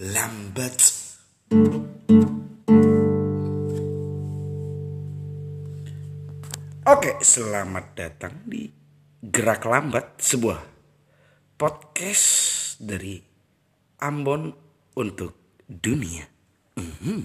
lambat. Oke, selamat datang di Gerak Lambat, sebuah podcast dari Ambon untuk dunia. Mm -hmm.